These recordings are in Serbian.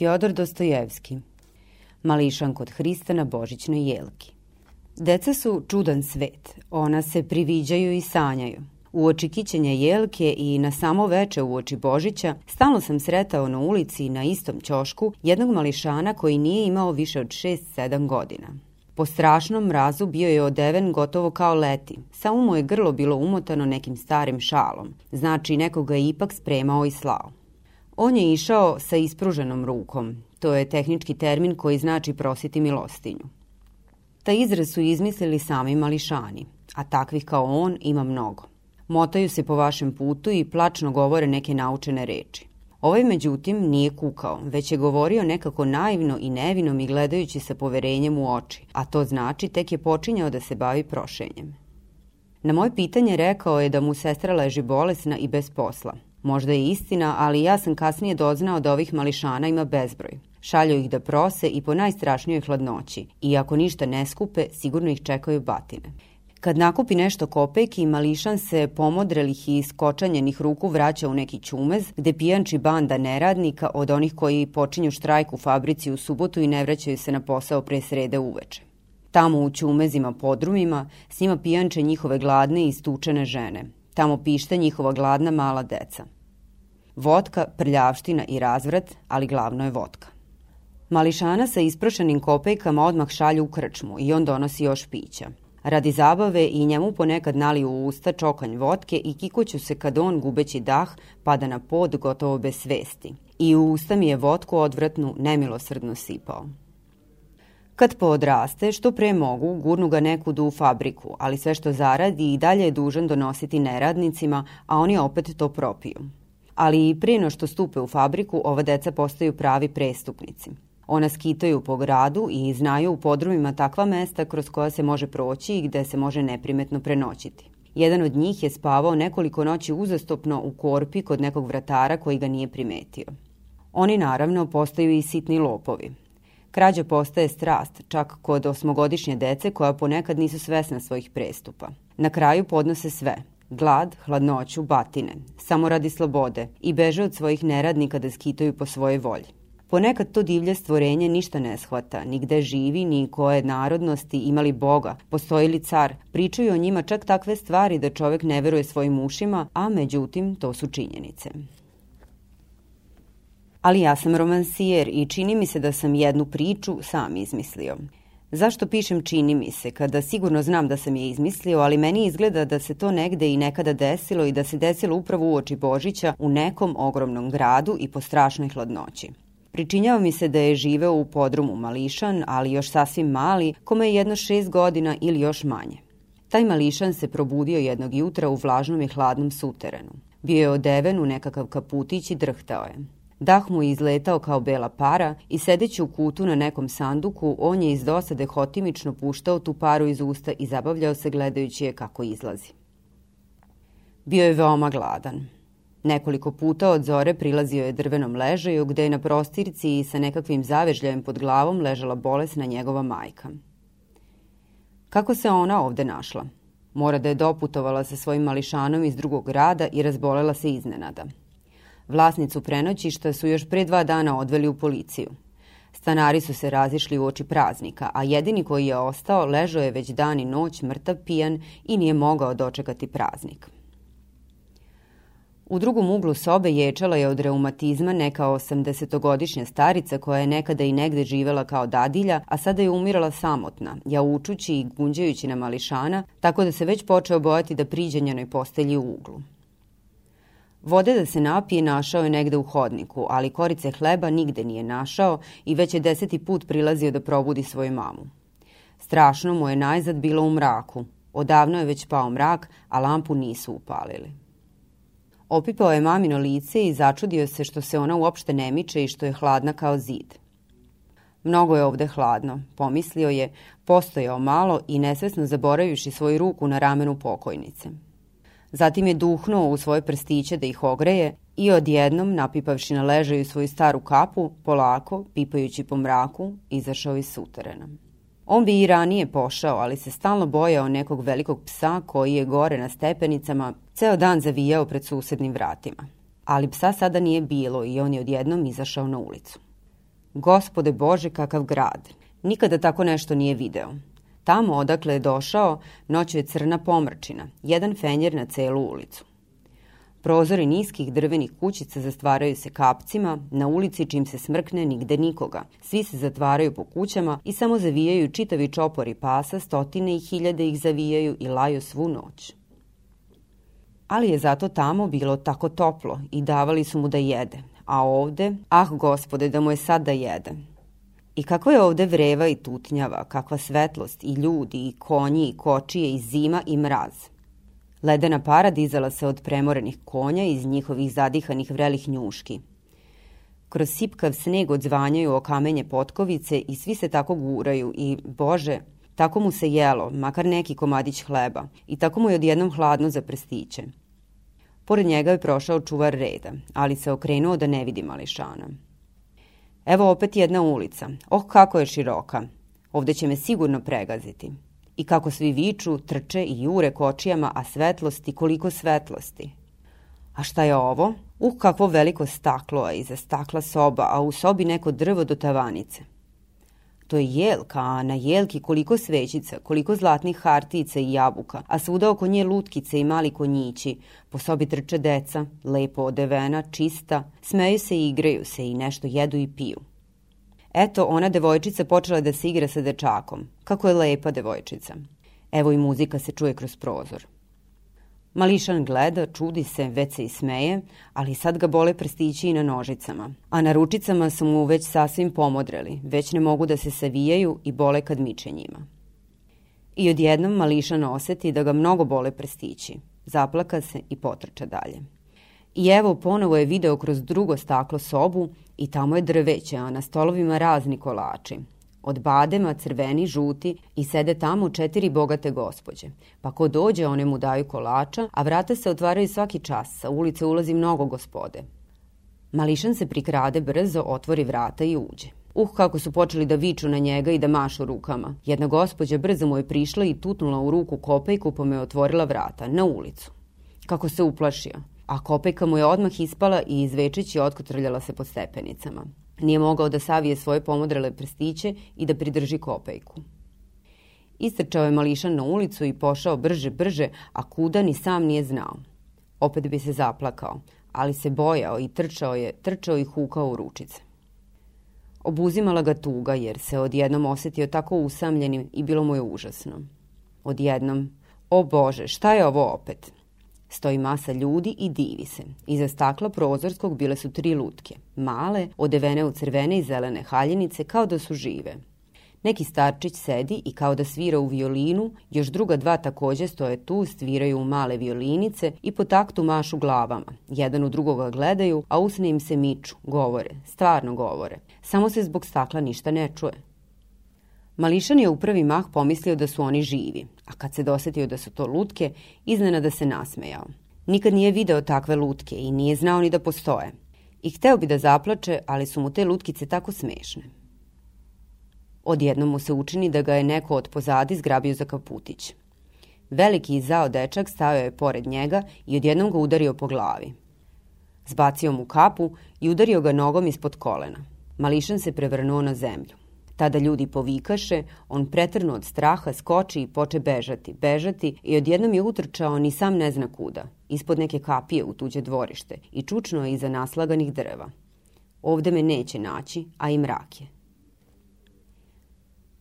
Fjodor Dostojevski Mališan kod Hrista na Božićnoj jelki Deca su čudan svet, ona se priviđaju i sanjaju. U oči kićenja jelke i na samo veče u oči Božića stalno sam sretao na ulici na istom ćošku jednog mališana koji nije imao više od 6-7 godina. Po strašnom mrazu bio je odeven gotovo kao leti, samo mu je grlo bilo umotano nekim starim šalom, znači nekoga je ipak spremao i slao. On je išao sa ispruženom rukom. To je tehnički termin koji znači prositi milostinju. Taj izraz su izmislili sami mališani, a takvih kao on ima mnogo. Motaju se po vašem putu i plačno govore neke naučene reči. Ovaj, međutim, nije kukao, već je govorio nekako naivno i nevino mi gledajući sa poverenjem u oči, a to znači tek je počinjao da se bavi prošenjem. Na moje pitanje rekao je da mu sestra leži bolesna i bez posla – Možda je istina, ali ja sam kasnije doznao da ovih mališana ima bezbroj. Šalju ih da prose i po najstrašnijoj hladnoći. I ako ništa ne skupe, sigurno ih čekaju batine. Kad nakupi nešto kopejki, mališan se pomodrelih i skočanjenih ruku vraća u neki čumez, gde pijanči banda neradnika od onih koji počinju štrajk u fabrici u subotu i ne vraćaju se na posao pre srede uveče. Tamo u čumezima podrumima s njima pijanče njihove gladne i stučene žene. Tamo pište njihova gladna mala deca. Vodka, prljavština i razvrat, ali glavno je vodka. Mališana sa isprošenim kopejkama odmah šalju u krčmu i on donosi još pića. Radi zabave i njemu ponekad nali u usta čokanj vodke i kikuću se kad on, gubeći dah, pada na pod gotovo bez svesti. I u usta mi je vodku odvratnu nemilosrdno sipao. Kad poodraste, što pre mogu, gurnu ga nekudu u fabriku, ali sve što zaradi i dalje je dužan donositi neradnicima, a oni opet to propiju. Ali i prije no što stupe u fabriku, ova deca postaju pravi prestupnici. Ona skitaju po gradu i znaju u podrumima takva mesta kroz koja se može proći i gde se može neprimetno prenoćiti. Jedan od njih je spavao nekoliko noći uzastopno u korpi kod nekog vratara koji ga nije primetio. Oni naravno postaju i sitni lopovi. Krađa postaje strast, čak kod osmogodišnje dece koja ponekad nisu svesna svojih prestupa. Na kraju podnose sve, glad, hladnoću, batine, samo radi slobode i beže od svojih neradnika da skitaju po svojoj volji. Ponekad to divlje stvorenje ništa ne shvata, ni gde živi, ni koje narodnosti, imali Boga, postoji li car, pričaju o njima čak takve stvari da čovek ne veruje svojim ušima, a međutim to su činjenice ali ja sam romansijer i čini mi se da sam jednu priču sam izmislio. Zašto pišem čini mi se, kada sigurno znam da sam je izmislio, ali meni izgleda da se to negde i nekada desilo i da se desilo upravo u oči Božića u nekom ogromnom gradu i po strašnoj hladnoći. Pričinjava mi se da je živeo u podrumu Mališan, ali još sasvim mali, kome je jedno šest godina ili još manje. Taj Mališan se probudio jednog jutra u vlažnom i hladnom suterenu. Bio je odeven u nekakav kaputić i drhtao je. Dah mu je izletao kao bela para i sedeći u kutu na nekom sanduku, on je iz dosade hotimično puštao tu paru iz usta i zabavljao se gledajući je kako izlazi. Bio je veoma gladan. Nekoliko puta od zore prilazio je drvenom ležaju gde je na prostirci i sa nekakvim zavežljajem pod glavom ležala bolesna njegova majka. Kako se ona ovde našla? Mora da je doputovala sa svojim mališanom iz drugog grada i razbolela se iznenada – Vlasnicu prenoćišta su još pre dva dana odveli u policiju. Stanari su se razišli u oči praznika, a jedini koji je ostao ležao je već dan i noć mrtav pijan i nije mogao dočekati praznik. U drugom uglu sobe ječala je od reumatizma neka 80-godišnja starica koja je nekada i negde živela kao dadilja, a sada je umirala samotna, jaučući i gunđajući na mališana, tako da se već počeo bojati da priđe njenoj postelji u uglu. Vode da se napije našao je negde u hodniku, ali korice hleba nigde nije našao i već je deseti put prilazio da probudi svoju mamu. Strašno mu je najzad bilo u mraku. Odavno je već pao mrak, a lampu nisu upalili. Opipao je mamino lice i začudio se što se ona uopšte ne miče i što je hladna kao zid. Mnogo je ovde hladno, pomislio je, postojao malo i nesvesno zaboravivši svoju ruku na ramenu pokojnice. Zatim je duhnuo u svoje prstiće da ih ogreje i odjednom, napipavši na ležaju svoju staru kapu, polako, pipajući po mraku, izašao iz suterena. On bi i ranije pošao, ali se stalno bojao nekog velikog psa koji je gore na stepenicama ceo dan zavijao pred susednim vratima. Ali psa sada nije bilo i on je odjednom izašao na ulicu. Gospode Bože, kakav grad. Nikada tako nešto nije video. Tamo odakle je došao, noću je crna pomrčina, jedan fenjer na celu ulicu. Prozori niskih drvenih kućica zastvaraju se kapcima, na ulici čim se smrkne nigde nikoga. Svi se zatvaraju po kućama i samo zavijaju čitavi čopori pasa, stotine i hiljade ih zavijaju i laju svu noć. Ali je zato tamo bilo tako toplo i davali su mu da jede, a ovde, ah gospode, da mu je sad da jede. I kako je ovde vreva i tutnjava, kakva svetlost i ljudi i konji i kočije i zima i mraz. Ledena para dizala se od premorenih konja iz njihovih zadihanih vrelih njuški. Kroz sipkav sneg odzvanjaju o kamenje potkovice i svi se tako guraju i, bože, tako mu se jelo, makar neki komadić hleba, i tako mu je odjednom hladno za prstiće. Pored njega je prošao čuvar reda, ali se okrenuo da ne vidi mališana. Evo opet jedna ulica. Oh, kako je široka. Ovde će me sigurno pregaziti. I kako svi viču, trče i jure kočijama, a svetlosti, koliko svetlosti. A šta je ovo? Uh, kakvo veliko staklo, a iza stakla soba, a u sobi neko drvo do tavanice. To je jelka, a na jelki koliko svećica, koliko zlatnih hartica i jabuka, a svuda oko nje lutkice i mali konjići. Po sobi trče deca, lepo odevena, čista, smeju se i igraju se i nešto jedu i piju. Eto, ona devojčica počela da se igra sa dečakom. Kako je lepa devojčica. Evo i muzika se čuje kroz prozor. Mališan gleda, čudi se, već se i smeje, ali sad ga bole prstići i na nožicama. A na ručicama su mu već sasvim pomodreli, već ne mogu da se savijaju i bole kad miče njima. I odjednom Mališan oseti da ga mnogo bole prstići. Zaplaka se i potrča dalje. I evo ponovo je video kroz drugo staklo sobu i tamo je drveće, a na stolovima razni kolači. Od badema crveni, žuti i sede tamo četiri bogate gospođe. Pa ko dođe, one mu daju kolača, a vrata se otvaraju svaki čas, sa ulice ulazi mnogo gospode. Mališan se prikrade brzo, otvori vrata i uđe. Uh, kako su počeli da viču na njega i da mašu rukama. Jedna gospođa brzo mu je prišla i tutnula u ruku kopejku pa mu je otvorila vrata, na ulicu. Kako se uplašio. A kopejka mu je odmah ispala i izvečeći otkotrljala se po stepenicama. Nije mogao da savije svoje pomodrele prstiće i da pridrži kopejku. Istrčao je mališan na ulicu i pošao brže, brže, a kuda ni sam nije znao. Opet bi se zaplakao, ali se bojao i trčao je, trčao i hukao u ručice. Obuzimala ga tuga jer se odjednom osetio tako usamljenim i bilo mu je užasno. Odjednom, o Bože, šta je ovo opet? Stoji masa ljudi i divi se. Iza stakla prozorskog bile su tri lutke, male, odevene u crvene i zelene haljenice kao da su žive. Neki starčić sedi i kao da svira u violinu, još druga dva takođe stoje tu, sviraju u male violinice i po taktu mašu glavama. Jedan u drugoga gledaju, a usne im se miču, govore, stvarno govore. Samo se zbog stakla ništa ne čuje. Mališan je u prvi mah pomislio da su oni živi, a kad se dosetio da su to lutke, iznenada se nasmejao. Nikad nije video takve lutke i nije znao ni da postoje. I hteo bi da zaplače, ali su mu te lutkice tako smešne. Odjednom mu se učini da ga je neko od pozadi zgrabio za kaputić. Veliki i zao dečak stavio je pored njega i odjednom ga udario po glavi. Zbacio mu kapu i udario ga nogom ispod kolena. Mališan se prevrnuo na zemlju. Tada ljudi povikaše, on pretrno od straha skoči i poče bežati, bežati i odjednom je utrčao ni sam ne zna kuda, ispod neke kapije u tuđe dvorište i čučno je iza naslaganih drva. Ovde me neće naći, a i mrak je.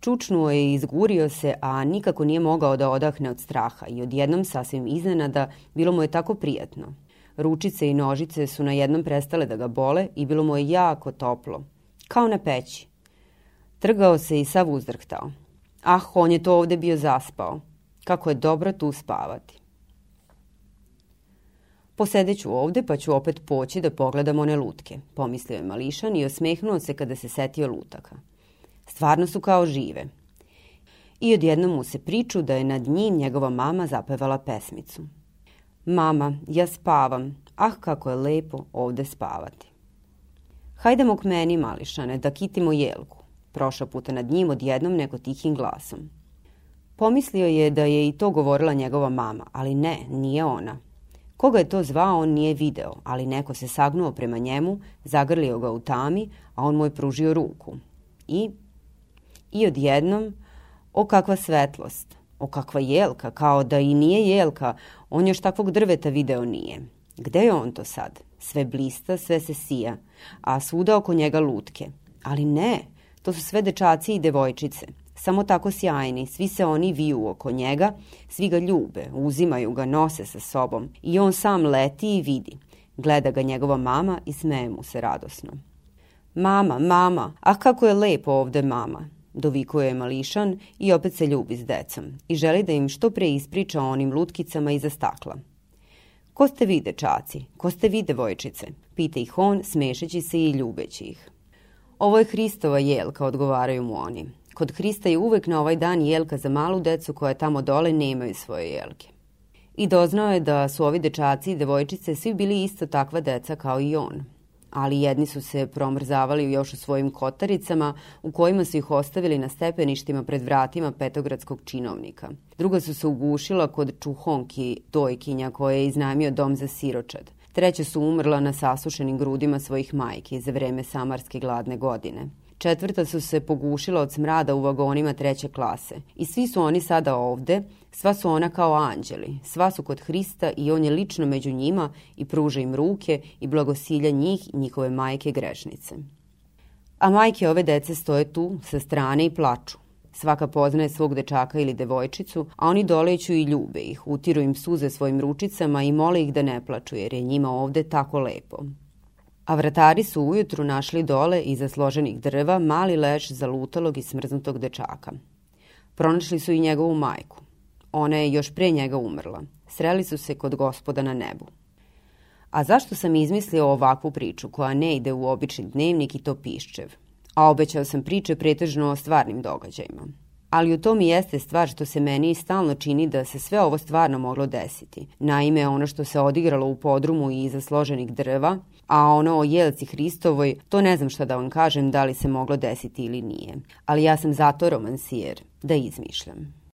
Čučnuo je i izgurio se, a nikako nije mogao da odahne od straha i odjednom sasvim iznenada bilo mu je tako prijatno. Ručice i nožice su na jednom prestale da ga bole i bilo mu je jako toplo, kao na peći. Trgao se i sav uzdrhtao. Ah, on je to ovde bio zaspao. Kako je dobro tu spavati. Posedeću ovde, pa ću opet poći da pogledam one lutke, pomislio je Mališan i osmehnuo se kada se setio lutaka. Stvarno su kao žive. I odjednom mu se priču da je nad njim njegova mama zapevala pesmicu. Mama, ja spavam, ah kako je lepo ovde spavati. Hajdemo k meni, Mališane, da kitimo jelku. Prošao puta nad njim odjednom neko tihim glasom. Pomislio je da je i to govorila njegova mama, ali ne, nije ona. Koga je to zvao, on nije video, ali neko se sagnuo prema njemu, zagrlio ga u tami, a on mu je pružio ruku. I, i odjednom, o kakva svetlost, o kakva jelka, kao da i nije jelka, on još takvog drveta video nije. Gde je on to sad? Sve blista, sve se sija, a svuda oko njega lutke. Ali ne, to su sve dečaci i devojčice. Samo tako sjajni, svi se oni viju oko njega, svi ga ljube, uzimaju ga, nose sa sobom i on sam leti i vidi. Gleda ga njegova mama i smeje mu se radosno. Mama, mama, a kako je lepo ovde mama, dovikuje je mališan i opet se ljubi s decom i želi da im što pre ispriča o onim lutkicama iza stakla. Ko ste vi, dečaci? Ko ste vi, devojčice? Pita ih on, smešeći se i ljubeći ih. Ovo je Hristova jelka, odgovaraju mu oni. Kod Hrista je uvek na ovaj dan jelka za malu decu koja tamo dole nemaju svoje jelke. I doznao je da su ovi dečaci i devojčice svi bili isto takva deca kao i on. Ali jedni su se promrzavali još u svojim kotaricama u kojima su ih ostavili na stepeništima pred vratima petogradskog činovnika. Druga su se ugušila kod čuhonki dojkinja koje je iznajmio dom za siročad. Treća su umrla na sasušenim grudima svojih majki za vreme samarske gladne godine. Četvrta su se pogušila od smrada u vagonima treće klase. I svi su oni sada ovde, sva su ona kao anđeli, sva su kod Hrista i on je lično među njima i pruža im ruke i blagosilja njih i njihove majke grešnice. A majke ove dece stoje tu, sa strane i plaču. Svaka poznaje svog dečaka ili devojčicu, a oni doleću i ljube ih, utiru im suze svojim ručicama i mole ih da ne plaču, jer je njima ovde tako lepo. A vratari su ujutru našli dole iza složenih drva mali leš zalutalog i smrznutog dečaka. Pronašli su i njegovu majku. Ona je još pre njega umrla. Sreli su se kod gospoda na nebu. A zašto sam izmislio ovakvu priču koja ne ide u obični dnevnik i to piščev? A obećao sam priče pretežno o stvarnim događajima. Ali u tom i jeste stvar što se meni stalno čini da se sve ovo stvarno moglo desiti. Naime, ono što se odigralo u podrumu i iza složenih drva, a ono o Jelci Hristovoj, to ne znam šta da vam kažem da li se moglo desiti ili nije. Ali ja sam zato romansijer, da izmišljam.